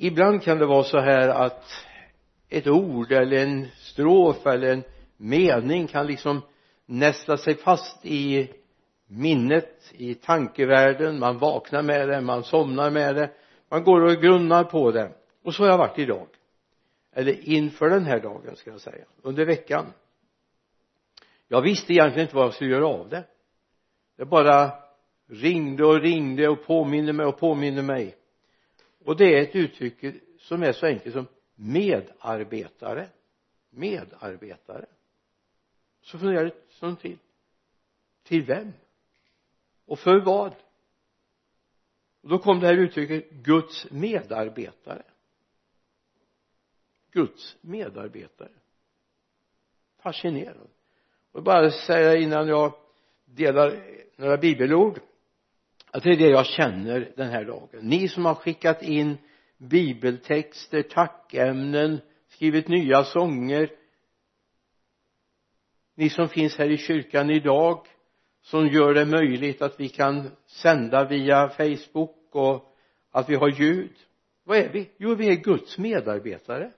ibland kan det vara så här att ett ord eller en strof eller en mening kan liksom nästla sig fast i minnet i tankevärlden. Man vaknar med det man somnar med det. Man går och grunnar på det. Och så har jag varit idag. Eller inför den här dagen ska jag säga. Under veckan. Jag visste egentligen inte vad jag skulle göra av det. Det bara ringde och ringde och påminner mig och påminner mig och det är ett uttryck som är så enkelt som medarbetare. Medarbetare. Så funderar jag en stund till. Till vem? Och för vad? Och då kom det här uttrycket Guds medarbetare. Guds medarbetare. Fascinerande. Och bara säga innan jag delar några bibelord att det är det jag känner den här dagen. Ni som har skickat in bibeltexter, tackämnen skrivit nya sånger. Ni som finns här i kyrkan idag som gör det möjligt att vi kan sända via Facebook och att vi har ljud. Vad är vi? Jo vi är Guds medarbetare.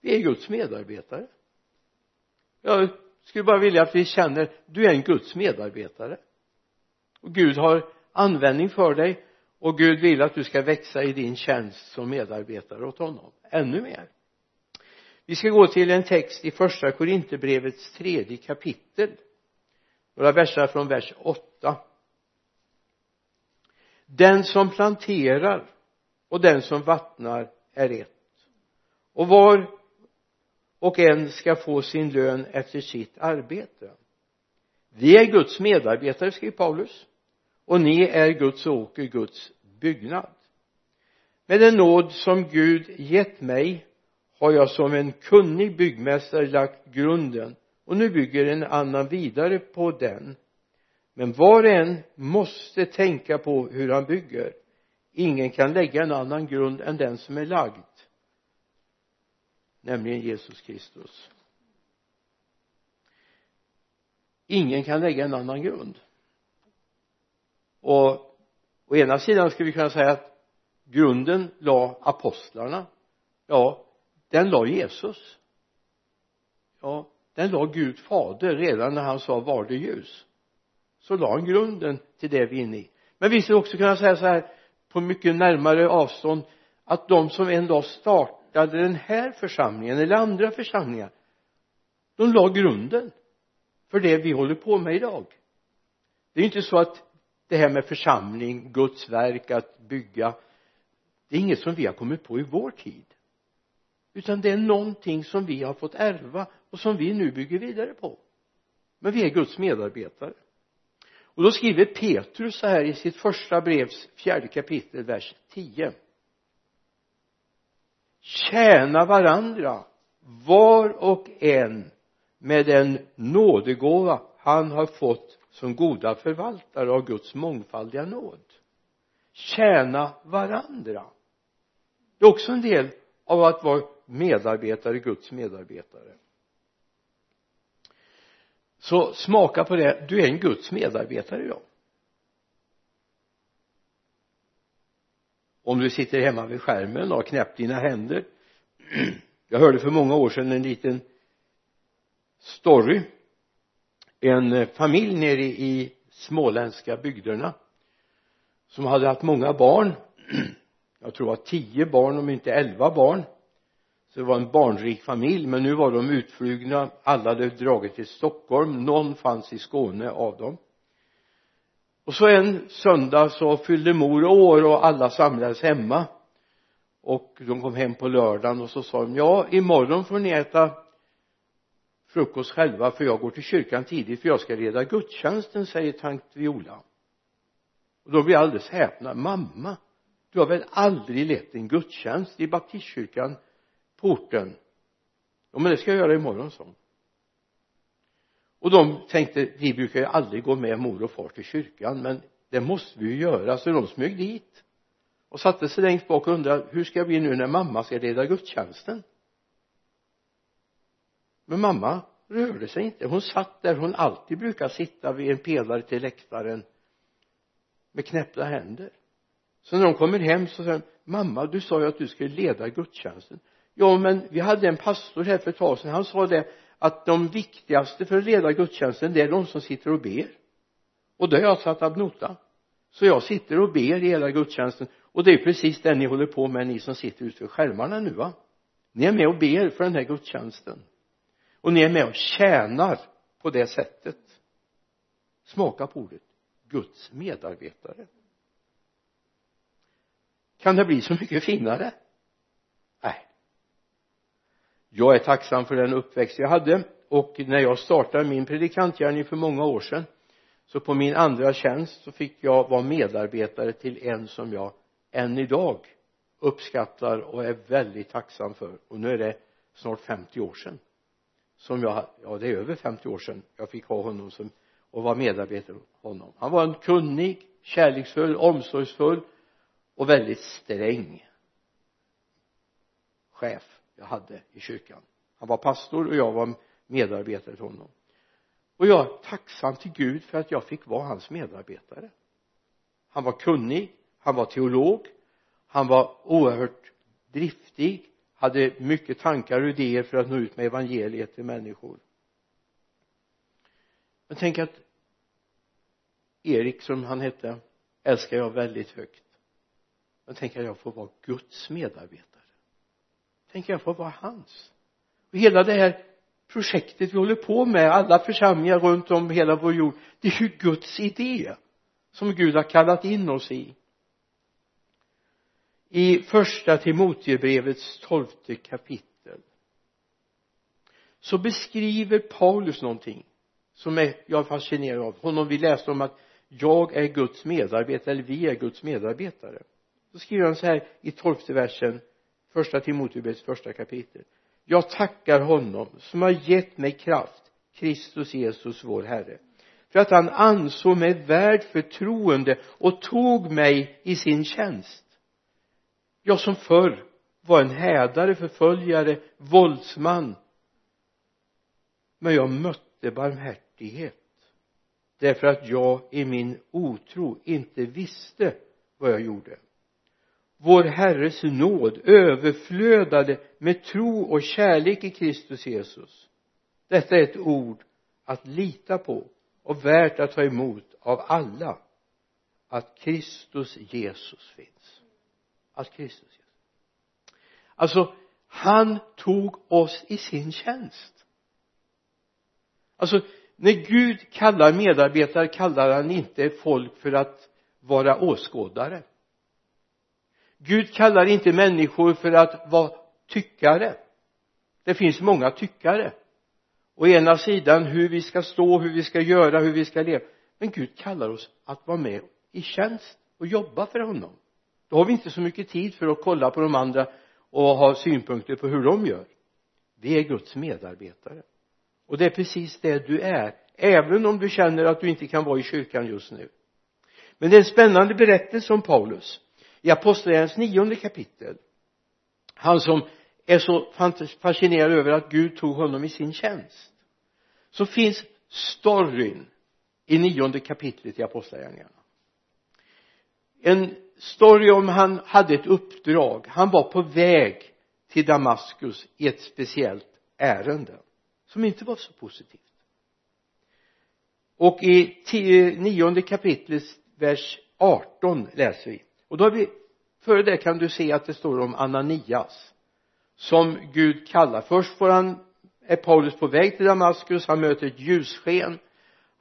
Vi är Guds medarbetare. Jag skulle bara vilja att vi känner du är en Guds medarbetare och Gud har användning för dig. Och Gud vill att du ska växa i din tjänst som medarbetare åt honom. Ännu mer. Vi ska gå till en text i första Korinthierbrevets tredje kapitel. Några verser från vers 8 den som planterar och den som vattnar är ett. Och var och en ska få sin lön efter sitt arbete. Vi är Guds medarbetare skriver Paulus och ni är Guds åker, Guds byggnad. Med den nåd som Gud gett mig har jag som en kunnig byggmästare lagt grunden och nu bygger en annan vidare på den. Men var och en måste tänka på hur han bygger. Ingen kan lägga en annan grund än den som är lagd nämligen Jesus Kristus. Ingen kan lägga en annan grund och å ena sidan skulle vi kunna säga att grunden la apostlarna. Ja den la Jesus. Ja den la Gud fader redan när han sa var det ljus? Så la han grunden till det vi är inne i. Men vi skulle också kunna säga så här på mycket närmare avstånd att de som en dag startade den här församlingen eller andra församlingar de la grunden för det vi håller på med idag. Det är inte så att det här med församling, Guds verk, att bygga det är inget som vi har kommit på i vår tid. Utan det är någonting som vi har fått ärva och som vi nu bygger vidare på. Men vi är Guds medarbetare. Och då skriver Petrus så här i sitt första brevs fjärde kapitel vers 10 tjäna varandra var och en med den nådegåva han har fått som goda förvaltare av Guds mångfaldiga nåd. Tjäna varandra. Det är också en del av att vara medarbetare, Guds medarbetare. Så smaka på det, du är en Guds medarbetare idag. Om du sitter hemma vid skärmen och har knäppt dina händer. Jag hörde för många år sedan en liten story en eh, familj nere i småländska bygderna som hade haft många barn. Jag tror det var tio barn om inte elva barn. Så det var en barnrik familj men nu var de utflugna. Alla hade dragit till Stockholm. Någon fanns i Skåne av dem. Och så en söndag så fyllde mor år och alla samlades hemma. Och de kom hem på lördagen och så sa de ja imorgon får ni äta frukost själva för jag går till kyrkan tidigt för jag ska leda gudstjänsten säger tant Viola. Och då blir jag alldeles häpna mamma du har väl aldrig lett en gudstjänst i baptistkyrkan på orten? Ja men det ska jag göra imorgon sa hon. Och de tänkte vi brukar ju aldrig gå med mor och far till kyrkan men det måste vi ju göra så de smög dit. Och satte sig längst bak och undrade hur ska det bli nu när mamma ska leda gudstjänsten? Men mamma rörde sig inte. Hon satt där. Hon alltid brukar sitta vid en pelare till läktaren med knäppta händer. Så när de kommer hem så säger de mamma du sa ju att du skulle leda gudstjänsten. Ja men vi hade en pastor här för ett tag sedan. Han sa det att de viktigaste för att leda gudstjänsten det är de som sitter och ber. Och det har jag satt ad nota. Så jag sitter och ber i hela gudstjänsten. Och det är precis det ni håller på med ni som sitter ute vid skärmarna nu va? Ni är med och ber för den här gudstjänsten och ni är med och tjänar på det sättet. Smaka på ordet Guds medarbetare. Kan det bli så mycket finare? Nej. Jag är tacksam för den uppväxt jag hade. Och när jag startade min predikantgärning för många år sedan så på min andra tjänst så fick jag vara medarbetare till en som jag än idag uppskattar och är väldigt tacksam för. Och nu är det snart 50 år sedan som jag, ja det är över 50 år sedan jag fick ha honom som och var medarbetare honom. Han var en kunnig kärleksfull omsorgsfull och väldigt sträng chef jag hade i kyrkan. Han var pastor och jag var medarbetare till honom. Och jag är tacksam till Gud för att jag fick vara hans medarbetare. Han var kunnig han var teolog han var oerhört driftig hade mycket tankar och idéer för att nå ut med evangeliet till människor. Men tänk att Erik som han hette älskar jag väldigt högt. Men tänk att jag får vara Guds medarbetare. Tänk att jag får vara hans. Och hela det här projektet vi håller på med alla församlingar runt om hela vår jord det är ju Guds idé som Gud har kallat in oss i i första Timotebrevets tolfte kapitel så beskriver Paulus någonting som är, jag är fascinerad av honom. Vi läste om att jag är Guds medarbetare eller vi är Guds medarbetare. Så skriver han så här i tolfte versen första Timotebrevets första kapitel. Jag tackar honom som har gett mig kraft Kristus Jesus vår Herre för att han ansåg mig värd förtroende och tog mig i sin tjänst jag som förr var en hädare, förföljare, våldsman. Men jag mötte barmhärtighet därför att jag i min otro inte visste vad jag gjorde. Vår Herres nåd överflödade med tro och kärlek i Kristus Jesus. Detta är ett ord att lita på och värt att ta emot av alla att Kristus Jesus finns att Kristus Jesus alltså han tog oss i sin tjänst. Alltså när Gud kallar medarbetare kallar han inte folk för att vara åskådare. Gud kallar inte människor för att vara tyckare. Det finns många tyckare. Å ena sidan hur vi ska stå, hur vi ska göra, hur vi ska leva. Men Gud kallar oss att vara med i tjänst och jobba för honom då har vi inte så mycket tid för att kolla på de andra och ha synpunkter på hur de gör. Vi är Guds medarbetare. Och det är precis det du är även om du känner att du inte kan vara i kyrkan just nu. Men det är en spännande berättelse om Paulus. I apostlagärningarnas nionde kapitel. Han som är så fascinerad över att Gud tog honom i sin tjänst. Så finns storyn i nionde kapitlet i apostlagärningarna. En story om han hade ett uppdrag. Han var på väg till Damaskus i ett speciellt ärende som inte var så positivt. Och i tio, nionde kapitlet vers 18 läser vi. Och då har vi före det kan du se att det står om Ananias som Gud kallar. Först får han är Paulus på väg till Damaskus han möter ett ljussken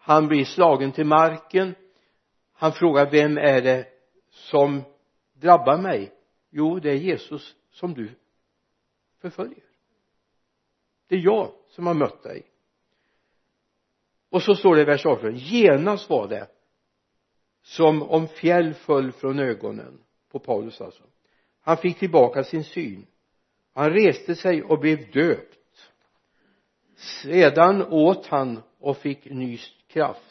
han blir slagen till marken. Han frågar vem är det som drabbar mig? Jo det är Jesus som du förföljer. Det är jag som har mött dig. Och så står det i vers 18 genast var det som om fjäll föll från ögonen på Paulus alltså. Han fick tillbaka sin syn. Han reste sig och blev döpt. Sedan åt han och fick ny kraft.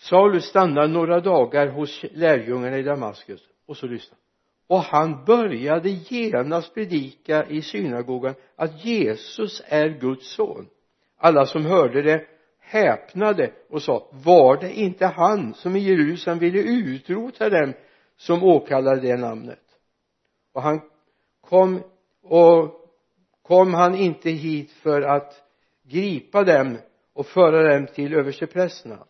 Saulus stannade några dagar hos lärjungarna i Damaskus och så lyssna och han började genast predika i synagogan att Jesus är Guds son. Alla som hörde det häpnade och sa var det inte han som i Jerusalem ville utrota dem som åkallade det namnet? Och han kom och kom han inte hit för att gripa dem och föra dem till översteprästerna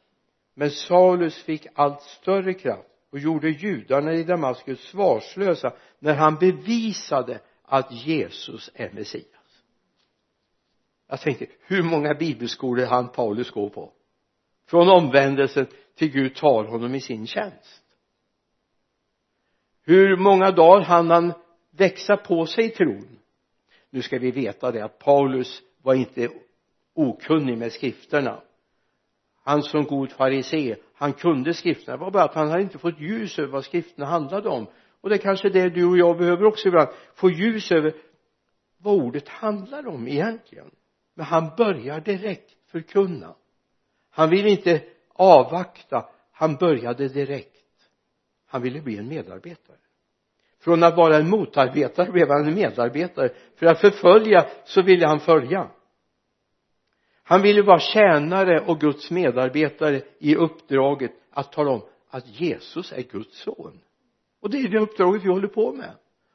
men Saulus fick allt större kraft och gjorde judarna i Damaskus svarslösa när han bevisade att Jesus är Messias. Jag tänkte hur många bibelskolor han Paulus gå på? Från omvändelsen till Gud tar honom i sin tjänst. Hur många dagar hann han växa på sig tron? Nu ska vi veta det att Paulus var inte okunnig med skrifterna han som god farisé han kunde skrifterna. Det var bara att han hade inte fått ljus över vad skrifterna handlade om. Och det är kanske det du och jag behöver också ibland. Få ljus över vad ordet handlar om egentligen. Men han börjar direkt förkunna. Han vill inte avvakta. Han började direkt. Han ville bli en medarbetare. Från att vara en motarbetare blev han en medarbetare. För att förfölja så ville han följa han ville vara tjänare och Guds medarbetare i uppdraget att tala om att Jesus är Guds son. Och det är det uppdraget vi håller på med.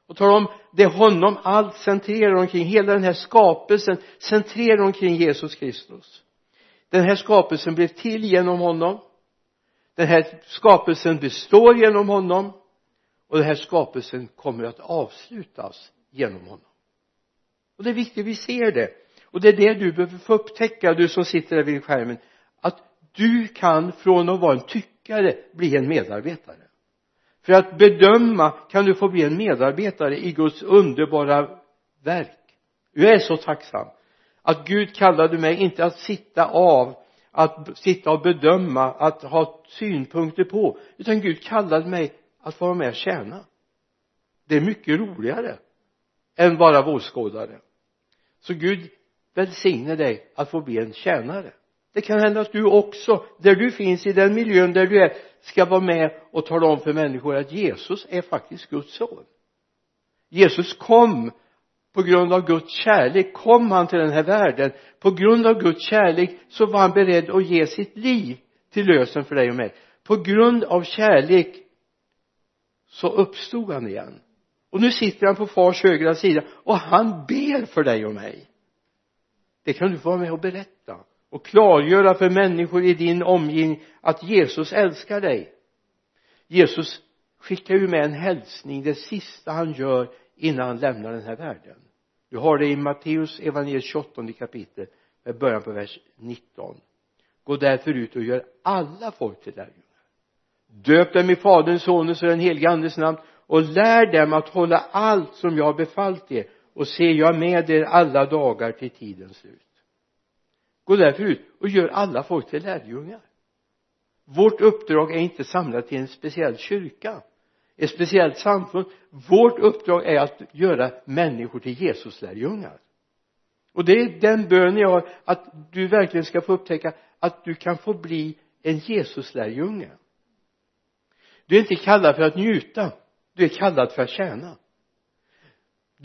Och tala om det honom allt centrerar omkring hela den här skapelsen centrerar omkring Jesus Kristus. Den här skapelsen blev till genom honom. Den här skapelsen består genom honom. Och den här skapelsen kommer att avslutas genom honom. Och det är viktigt att vi ser det och det är det du behöver få upptäcka du som sitter där vid skärmen. Att du kan från att vara en tyckare bli en medarbetare. För att bedöma kan du få bli en medarbetare i Guds underbara verk. Jag är så tacksam att Gud kallade mig inte att sitta av att sitta och bedöma att ha synpunkter på utan Gud kallade mig att vara med och tjäna. Det är mycket roligare än bara vårskådare så Gud välsigne dig att få bli en tjänare. Det kan hända att du också där du finns i den miljön där du är ska vara med och tala om för människor att Jesus är faktiskt Guds son. Jesus kom på grund av Guds kärlek kom han till den här världen. På grund av Guds kärlek så var han beredd att ge sitt liv till lösen för dig och mig. På grund av kärlek så uppstod han igen. Och nu sitter han på fars högra sida och han ber för dig och mig det kan du få vara med och berätta och klargöra för människor i din omgivning att Jesus älskar dig. Jesus skickar ju med en hälsning det sista han gör innan han lämnar den här världen. Du har det i Matteus evangeliet 28 kapitel med början på vers 19 gå därför ut och gör alla folk till lärjungar. Döp dem i faderns sonens och den helige andes namn och lär dem att hålla allt som jag har befallt er och se jag med er alla dagar till tidens slut. Gå därför ut och gör alla folk till lärjungar. Vårt uppdrag är inte samlat till en speciell kyrka ett speciellt samfund. Vårt uppdrag är att göra människor till Jesus lärjungar och det är den bön jag har att du verkligen ska få upptäcka att du kan få bli en Jesus lärjunge du är inte kallad för att njuta du är kallad för att tjäna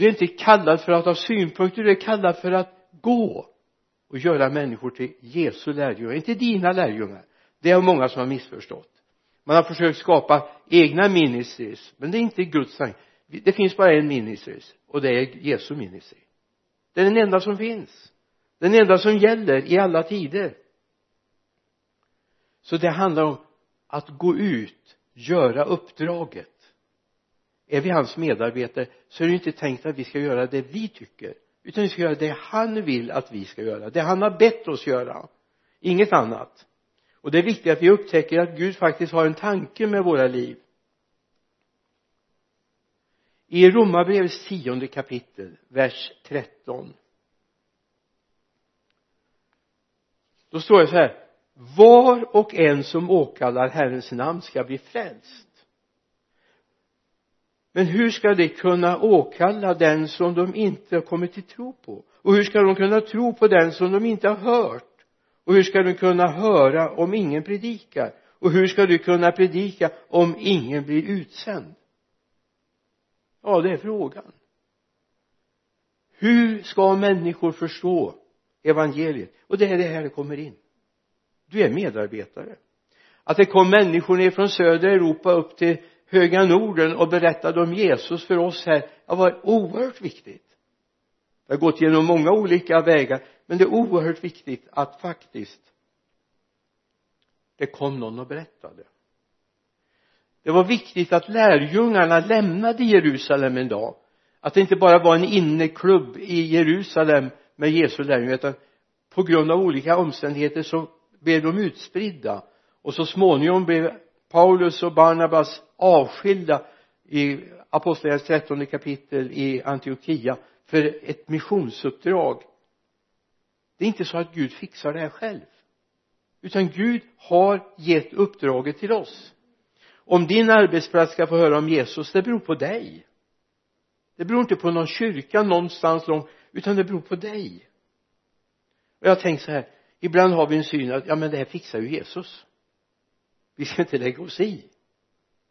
du är inte kallad för att ha synpunkter du är kallad för att gå och göra människor till Jesu lärjungar. Inte dina lärjungar. Det är många som har missförstått. Man har försökt skapa egna ministries men det är inte Guds tanke det finns bara en ministries och det är Jesu ministry. Det är den enda som finns. Den enda som gäller i alla tider. Så det handlar om att gå ut göra uppdraget är vi hans medarbetare så är det inte tänkt att vi ska göra det vi tycker utan vi ska göra det han vill att vi ska göra det han har bett oss göra inget annat. Och det är viktigt att vi upptäcker att Gud faktiskt har en tanke med våra liv. I romarbrevets tionde kapitel vers 13 då står det så här var och en som åkallar Herrens namn ska bli frälst men hur ska de kunna åkalla den som de inte har kommit till tro på? Och hur ska de kunna tro på den som de inte har hört? Och hur ska de kunna höra om ingen predikar? Och hur ska du kunna predika om ingen blir utsänd? Ja det är frågan. Hur ska människor förstå evangeliet? Och det är det här det kommer in. Du är medarbetare. Att det kom människor ner från södra Europa upp till höga norden och berättade om Jesus för oss här. Har varit oerhört viktigt. Det har gått genom många olika vägar men det är oerhört viktigt att faktiskt det kom någon och berättade. Det var viktigt att lärjungarna lämnade Jerusalem en dag. Att det inte bara var en inneklubb i Jerusalem med Jesu lärjungar utan på grund av olika omständigheter så blev de utspridda. Och så småningom blev Paulus och Barnabas avskilda i apostlagärningarnas trettonde kapitel i Antiochia för ett missionsuppdrag. Det är inte så att Gud fixar det här själv utan Gud har gett uppdraget till oss. Om din arbetsplats ska få höra om Jesus det beror på dig. Det beror inte på någon kyrka någonstans långt utan det beror på dig. Och jag har tänkt så här ibland har vi en syn att ja men det här fixar ju Jesus vi ska inte lägga oss i.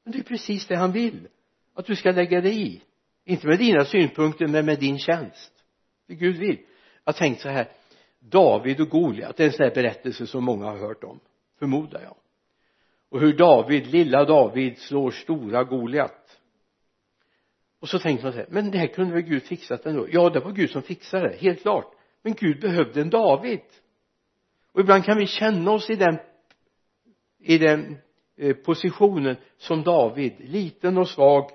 Men det är precis det han vill att du ska lägga dig i. Inte med dina synpunkter men med din tjänst. Det Gud vill. Jag har tänkt så här David och Goliat det är en sån här berättelse som många har hört om förmodar jag. Och hur David, lilla David slår stora Goliat. Och så tänkte man så här men det här kunde väl Gud fixat ändå? Ja det var Gud som fixade det helt klart. Men Gud behövde en David. Och ibland kan vi känna oss i den i den eh, positionen som David liten och svag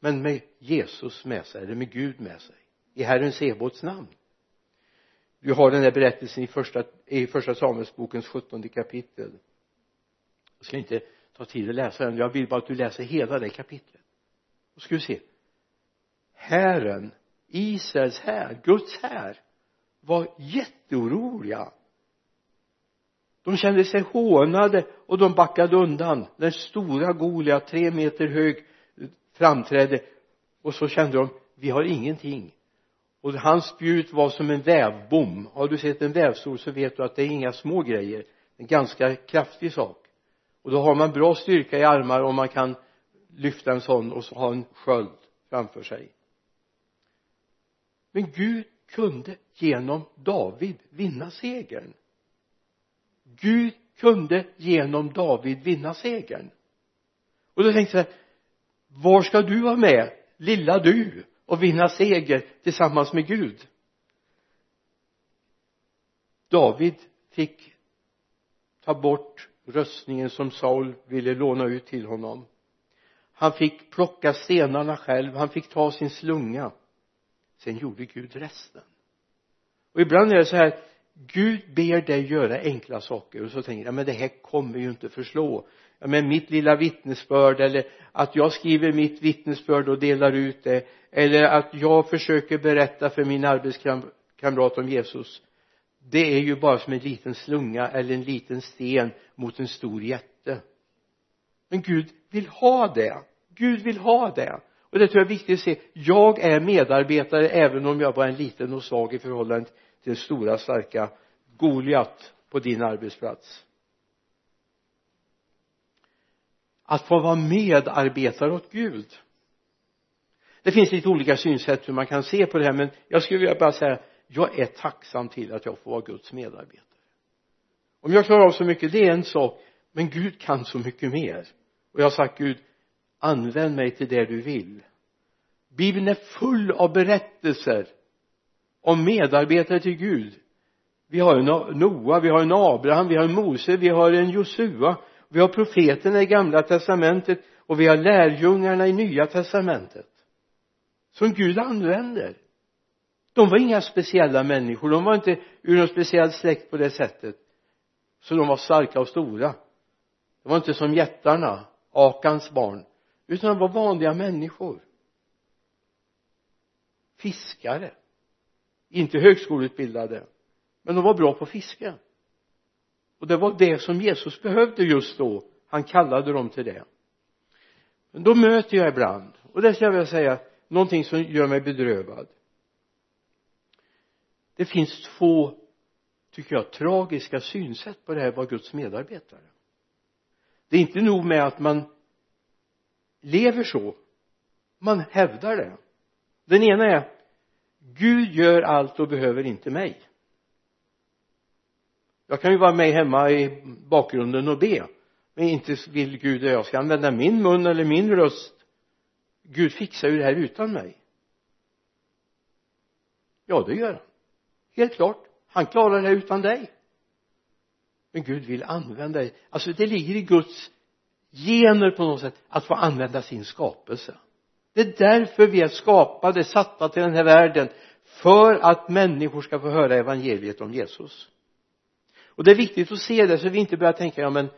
men med Jesus med sig eller med Gud med sig i Herren Sebaots namn. Du har den där berättelsen i första, i första Samuelsbokens sjuttonde kapitel. Jag ska inte ta tid att läsa den jag vill bara att du läser hela det kapitlet. Och ska du se. Herren Israels här, Guds här var jätteoroliga de kände sig hånade och de backade undan. Den stora Goliat tre meter hög framträdde. Och så kände de vi har ingenting. Och hans spjut var som en vävbom. Har du sett en vävstol så vet du att det är inga små grejer. En ganska kraftig sak. Och då har man bra styrka i armar om man kan lyfta en sån och så ha en sköld framför sig. Men Gud kunde genom David vinna segern. Gud kunde genom David vinna segern. Och då tänkte jag var ska du vara med lilla du och vinna seger tillsammans med Gud? David fick ta bort röstningen som Saul ville låna ut till honom. Han fick plocka stenarna själv han fick ta sin slunga. Sen gjorde Gud resten. Och ibland är det så här Gud ber dig göra enkla saker och så tänker jag men det här kommer ju inte förslå. Ja, men mitt lilla vittnesbörd eller att jag skriver mitt vittnesbörd och delar ut det eller att jag försöker berätta för min arbetskamrat om Jesus det är ju bara som en liten slunga eller en liten sten mot en stor jätte. Men Gud vill ha det. Gud vill ha det. Och det tror jag är viktigt att se. Jag är medarbetare även om jag bara är en liten och svag i förhållande det stora starka Goliat på din arbetsplats. Att få vara medarbetare åt Gud. Det finns lite olika synsätt hur man kan se på det här men jag skulle vilja bara säga jag är tacksam till att jag får vara Guds medarbetare. Om jag klarar av så mycket det är en sak men Gud kan så mycket mer. Och jag har sagt Gud använd mig till det du vill. Bibeln är full av berättelser om medarbetare till Gud. Vi har en Noa, vi har en Abraham, vi har en Mose, vi har en Josua. Vi har profeterna i gamla testamentet och vi har lärjungarna i nya testamentet som Gud använder. De var inga speciella människor de var inte ur någon speciell släkt på det sättet. Så de var starka och stora. De var inte som jättarna Akans barn utan de var vanliga människor. Fiskare inte högskoleutbildade men de var bra på fiske och det var det som Jesus behövde just då. Han kallade dem till det. Men då möter jag ibland och det ska jag vilja säga någonting som gör mig bedrövad. Det finns två tycker jag tragiska synsätt på det här vad Guds medarbetare. Det är inte nog med att man lever så. Man hävdar det. Den ena är Gud gör allt och behöver inte mig. Jag kan ju vara med hemma i bakgrunden och be. Men inte vill Gud att jag ska använda min mun eller min röst. Gud fixar ju det här utan mig. Ja det gör han. Helt klart. Han klarar det här utan dig. Men Gud vill använda dig. Alltså det ligger i Guds gener på något sätt att få använda sin skapelse det är därför vi är skapade, satta till den här världen för att människor ska få höra evangeliet om Jesus. Och det är viktigt att se det så vi inte börjar tänka ja men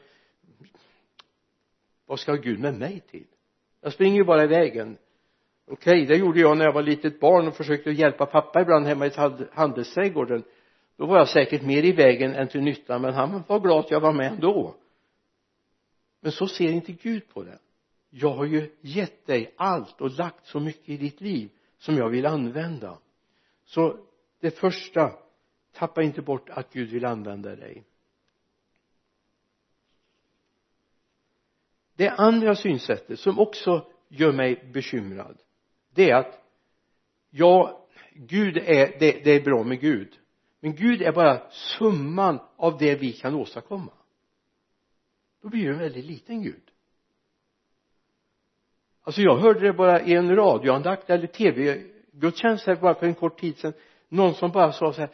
vad ska Gud med mig till? Jag springer ju bara i vägen. Okej okay, det gjorde jag när jag var litet barn och försökte hjälpa pappa ibland hemma i handelsträdgården. Då var jag säkert mer i vägen än till nytta men han var glad att jag var med ändå. Men så ser inte Gud på det jag har ju gett dig allt och lagt så mycket i ditt liv som jag vill använda. Så det första tappa inte bort att Gud vill använda dig. Det andra synsättet som också gör mig bekymrad det är att ja Gud är det, det är bra med Gud men Gud är bara summan av det vi kan åstadkomma. Då blir det en väldigt liten Gud alltså jag hörde det bara i en radioandakt eller tv-gudstjänst här bara för en kort tid sedan. Någon som bara sa så här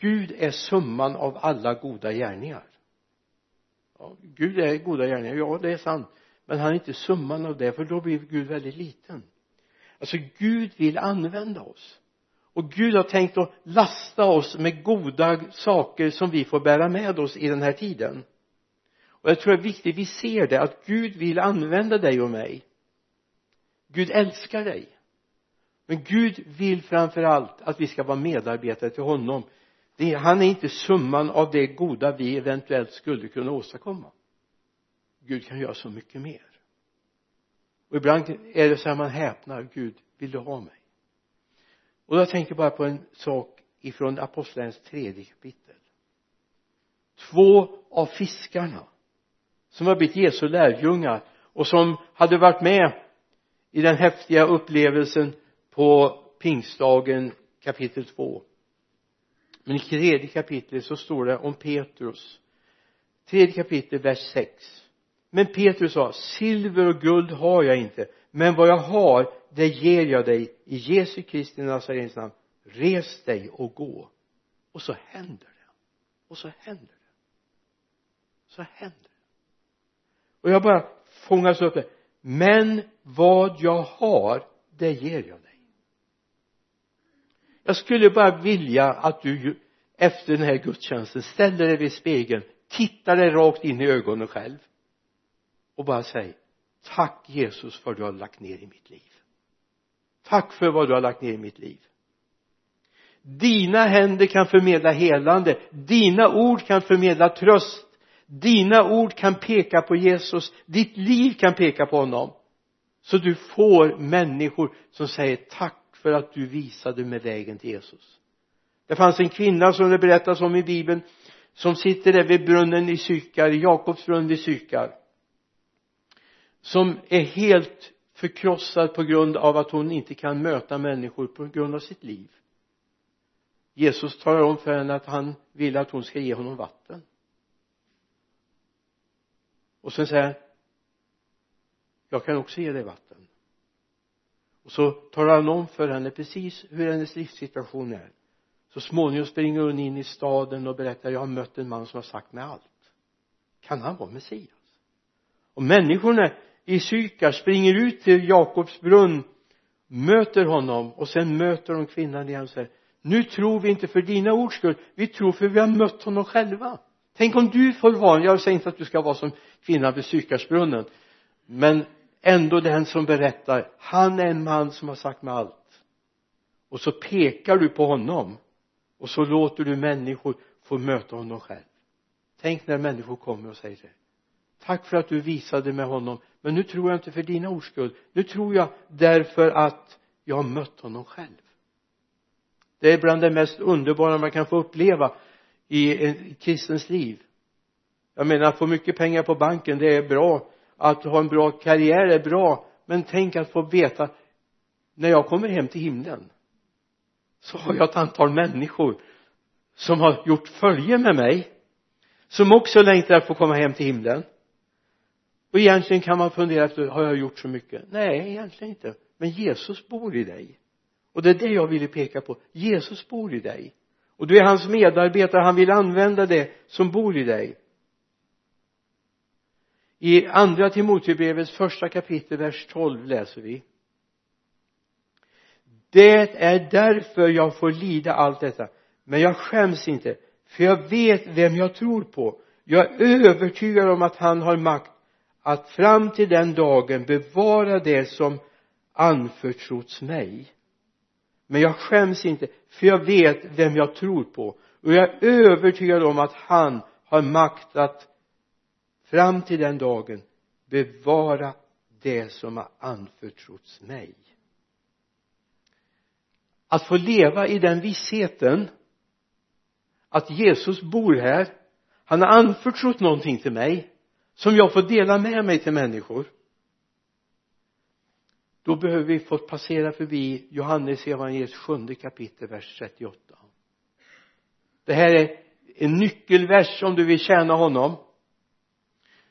Gud är summan av alla goda gärningar. Ja, Gud är goda gärningar, ja det är sant. Men han är inte summan av det för då blir Gud väldigt liten. Alltså Gud vill använda oss. Och Gud har tänkt att lasta oss med goda saker som vi får bära med oss i den här tiden och jag tror det är viktigt vi ser det att Gud vill använda dig och mig. Gud älskar dig. Men Gud vill framför allt att vi ska vara medarbetare till honom. Det, han är inte summan av det goda vi eventuellt skulle kunna åstadkomma. Gud kan göra så mycket mer. Och ibland är det så här man häpnar Gud vill du ha mig? Och jag tänker bara på en sak ifrån apostlagärningarnas tredje kapitel. Två av fiskarna som har blivit Jesu lärjungar och som hade varit med i den häftiga upplevelsen på pingstdagen kapitel 2 men i tredje kapitlet så står det om Petrus. Tredje kapitel vers 6 men Petrus sa silver och guld har jag inte men vad jag har det ger jag dig i Jesu Kristi Nazarens namn. Res dig och gå. Och så händer det. Och så händer det. Så händer det och jag bara fångas upp det. Men vad jag har det ger jag dig. Jag skulle bara vilja att du efter den här gudstjänsten ställer dig vid spegeln tittar dig rakt in i ögonen själv och bara säg tack Jesus för vad du har lagt ner i mitt liv. Tack för vad du har lagt ner i mitt liv. Dina händer kan förmedla helande. Dina ord kan förmedla tröst dina ord kan peka på Jesus. Ditt liv kan peka på honom. Så du får människor som säger tack för att du visade mig vägen till Jesus. Det fanns en kvinna som det berättas om i bibeln som sitter där vid brunnen i Sykar, Jakobs brunn vid Sykar som är helt förkrossad på grund av att hon inte kan möta människor på grund av sitt liv. Jesus talar om för henne att han vill att hon ska ge honom vatten och sen säger han jag kan också ge dig vatten. Och så talar han om för henne precis hur hennes livssituation är. Så småningom springer hon in i staden och berättar jag har mött en man som har sagt mig allt. Kan han vara Messias? Och människorna i Sykar springer ut till Jakobs brunn möter honom och sen möter de kvinnan igen och säger nu tror vi inte för dina ords skull vi tror för vi har mött honom själva tänk om du får vara jag säger inte att du ska vara som kvinnan vid Sykarsbrunnen men ändå den som berättar han är en man som har sagt mig allt. Och så pekar du på honom och så låter du människor få möta honom själv. Tänk när människor kommer och säger det. Tack för att du visade med honom men nu tror jag inte för dina ords skull. Nu tror jag därför att jag har mött honom själv. Det är bland det mest underbara man kan få uppleva i en kristens liv. Jag menar att få mycket pengar på banken det är bra. Att ha en bra karriär är bra. Men tänk att få veta när jag kommer hem till himlen så har jag ett antal människor som har gjort följe med mig som också längtar att få komma hem till himlen. Och egentligen kan man fundera efter har jag gjort så mycket? Nej egentligen inte. Men Jesus bor i dig. Och det är det jag ville peka på. Jesus bor i dig och du är hans medarbetare han vill använda det som bor i dig. I andra Timoteusbrevets första kapitel vers 12 läser vi. Det är därför jag får lida allt detta. Men jag skäms inte för jag vet vem jag tror på. Jag är övertygad om att han har makt att fram till den dagen bevara det som anförtrotts mig men jag skäms inte för jag vet vem jag tror på. Och jag är övertygad om att han har makt att fram till den dagen bevara det som har anförtrotts mig. Att få leva i den vissheten att Jesus bor här han har anförtrott någonting till mig som jag får dela med mig till människor då behöver vi få passera förbi Johannes evangeliets sjunde kapitel vers 38 det här är en nyckelvers om du vill tjäna honom.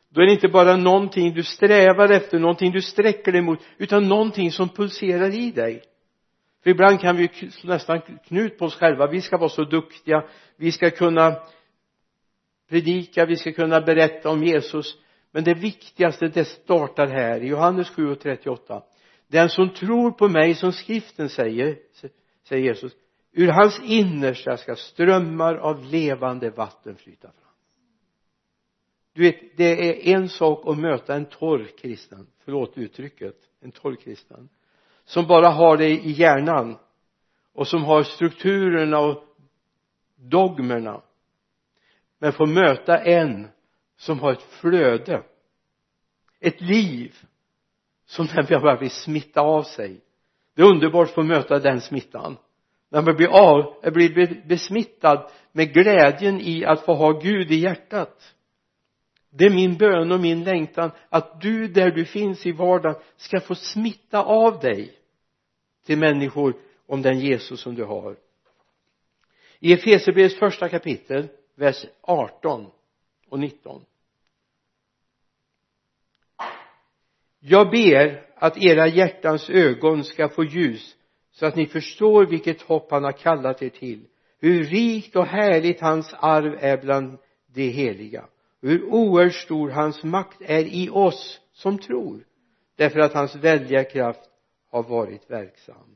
Då är det inte bara någonting du strävar efter, någonting du sträcker dig mot utan någonting som pulserar i dig. För ibland kan vi nästan knut på oss själva. Vi ska vara så duktiga. Vi ska kunna predika, vi ska kunna berätta om Jesus. Men det viktigaste det startar här i Johannes 7 och 38 den som tror på mig som skriften säger säger Jesus ur hans innersta ska strömmar av levande vatten flyta fram. Du vet det är en sak att möta en torr kristen förlåt uttrycket en torr kristen som bara har det i hjärnan och som har strukturerna och dogmerna men får möta en som har ett flöde ett liv som den bara vill smitta av sig. Det är underbart att få möta den smittan. När man blir av, blir besmittad med glädjen i att få ha Gud i hjärtat. Det är min bön och min längtan att du där du finns i vardagen ska få smitta av dig till människor om den Jesus som du har. I Efesierbrevets första kapitel vers 18 och 19 jag ber att era hjärtans ögon ska få ljus så att ni förstår vilket hopp han har kallat er till. Hur rikt och härligt hans arv är bland de heliga. Och hur oerhört stor hans makt är i oss som tror därför att hans väldiga kraft har varit verksam.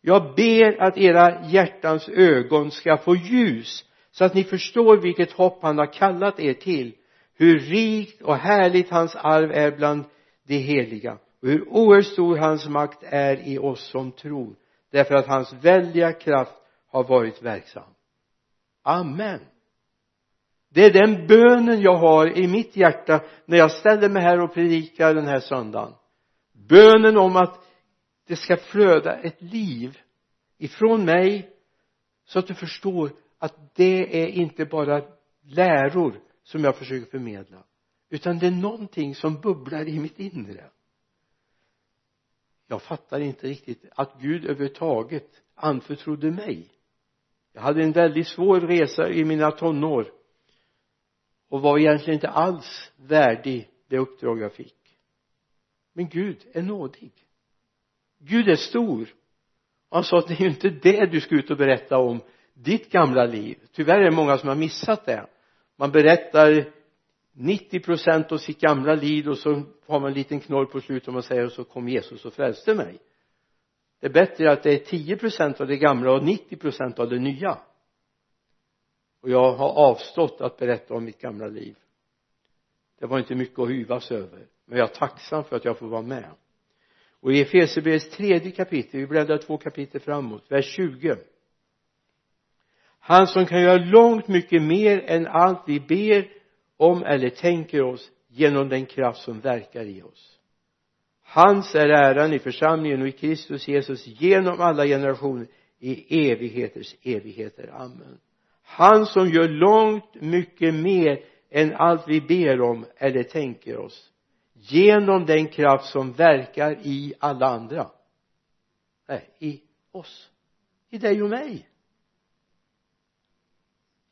Jag ber att era hjärtans ögon ska få ljus så att ni förstår vilket hopp han har kallat er till. Hur rikt och härligt hans arv är bland de heliga. Och hur oerhört stor hans makt är i oss som tror därför att hans väldiga kraft har varit verksam. Amen. Det är den bönen jag har i mitt hjärta när jag ställer mig här och predikar den här söndagen. Bönen om att det ska flöda ett liv ifrån mig så att du förstår att det är inte bara läror som jag försöker förmedla utan det är någonting som bubblar i mitt inre. Jag fattar inte riktigt att Gud överhuvudtaget anförtrodde mig. Jag hade en väldigt svår resa i mina tonår och var egentligen inte alls värdig det uppdrag jag fick. Men Gud är nådig. Gud är stor. Han sa att det är ju inte det du ska ut och berätta om ditt gamla liv. Tyvärr är det många som har missat det. Man berättar 90 procent av sitt gamla liv och så har man en liten knorr på slutet och man säger och så kom Jesus och frälste mig. Det är bättre att det är 10 procent av det gamla och 90 procent av det nya. Och jag har avstått att berätta om mitt gamla liv. Det var inte mycket att hyvas över men jag är tacksam för att jag får vara med. Och i Efesierbrevets tredje kapitel vi bläddrar två kapitel framåt vers 20 han som kan göra långt mycket mer än allt vi ber om eller tänker oss genom den kraft som verkar i oss. Hans är äran i församlingen och i Kristus Jesus genom alla generationer i evigheters evigheter. Amen. Han som gör långt mycket mer än allt vi ber om eller tänker oss genom den kraft som verkar i alla andra. Nej, i oss. I dig och mig.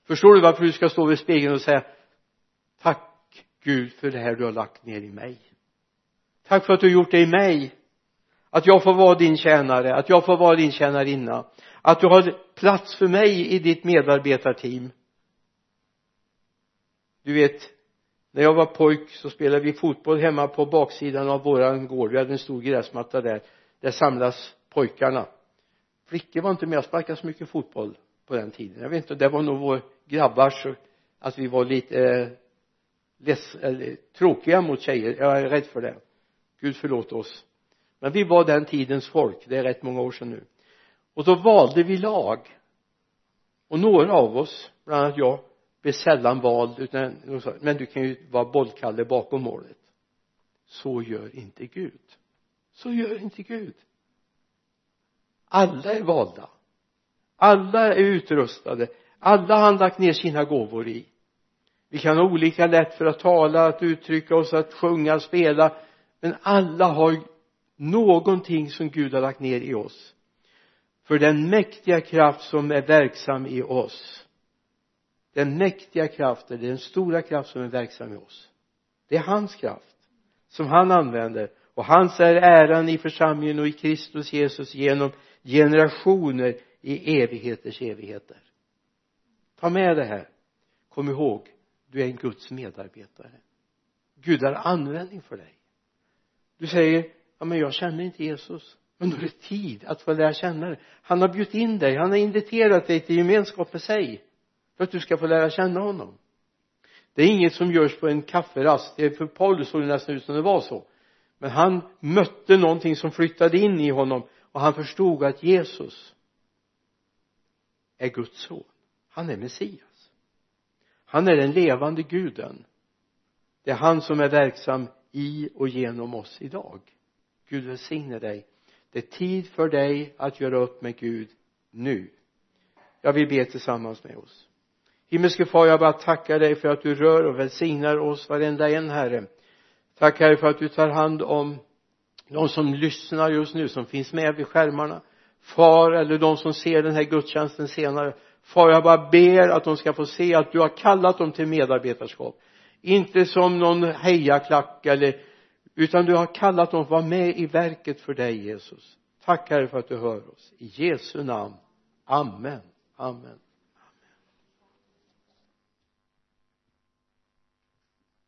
Förstår du varför du ska stå vid spegeln och säga tack Gud för det här du har lagt ner i mig. Tack för att du har gjort det i mig. Att jag får vara din tjänare att jag får vara din tjänarinna. Att du har plats för mig i ditt medarbetarteam. Du vet när jag var pojk så spelade vi fotboll hemma på baksidan av våran gård. Vi hade en stor gräsmatta där. Där samlas pojkarna. Flickor var inte med och sparkade så mycket fotboll på den tiden. Jag vet inte det var nog vår grabbars att vi var lite eh, leds, eller, tråkiga mot tjejer. Jag är rädd för det. Gud förlåt oss. Men vi var den tidens folk. Det är rätt många år sedan nu. Och då valde vi lag. Och några av oss bland annat jag blev sällan vald utan men du kan ju vara bollkalle bakom målet. Så gör inte Gud. Så gör inte Gud. Alla är valda. Alla är utrustade. Alla har han lagt ner sina gåvor i vi kan ha olika lätt för att tala, att uttrycka oss, att sjunga, spela. Men alla har någonting som Gud har lagt ner i oss. För den mäktiga kraft som är verksam i oss. Den mäktiga kraften, den stora kraft som är verksam i oss. Det är hans kraft som han använder. Och hans är äran i församlingen och i Kristus Jesus genom generationer i evigheters evigheter. Ta med det här. Kom ihåg du är en Guds medarbetare. Gud har användning för dig. Du säger ja men jag känner inte Jesus. Men då är det tid att få lära känna dig. Han har bjudit in dig. Han har inviterat dig till gemenskap med sig för att du ska få lära känna honom. Det är inget som görs på en kafferast. Det är för Paulus såg det nästan ut som det var så. Men han mötte någonting som flyttade in i honom och han förstod att Jesus är Guds son. Han är Messias han är den levande guden. Det är han som är verksam i och genom oss idag. Gud välsigne dig. Det är tid för dig att göra upp med Gud nu. Jag vill be tillsammans med oss. Himmelske far jag bara tackar dig för att du rör och välsignar oss varenda en herre. Tack herre för att du tar hand om de som lyssnar just nu som finns med vid skärmarna. Far eller de som ser den här gudstjänsten senare far jag bara ber att de ska få se att du har kallat dem till medarbetarskap. Inte som någon hejaklack eller utan du har kallat dem att vara med i verket för dig Jesus. Tack herre för att du hör oss. I Jesu namn. Amen. Amen.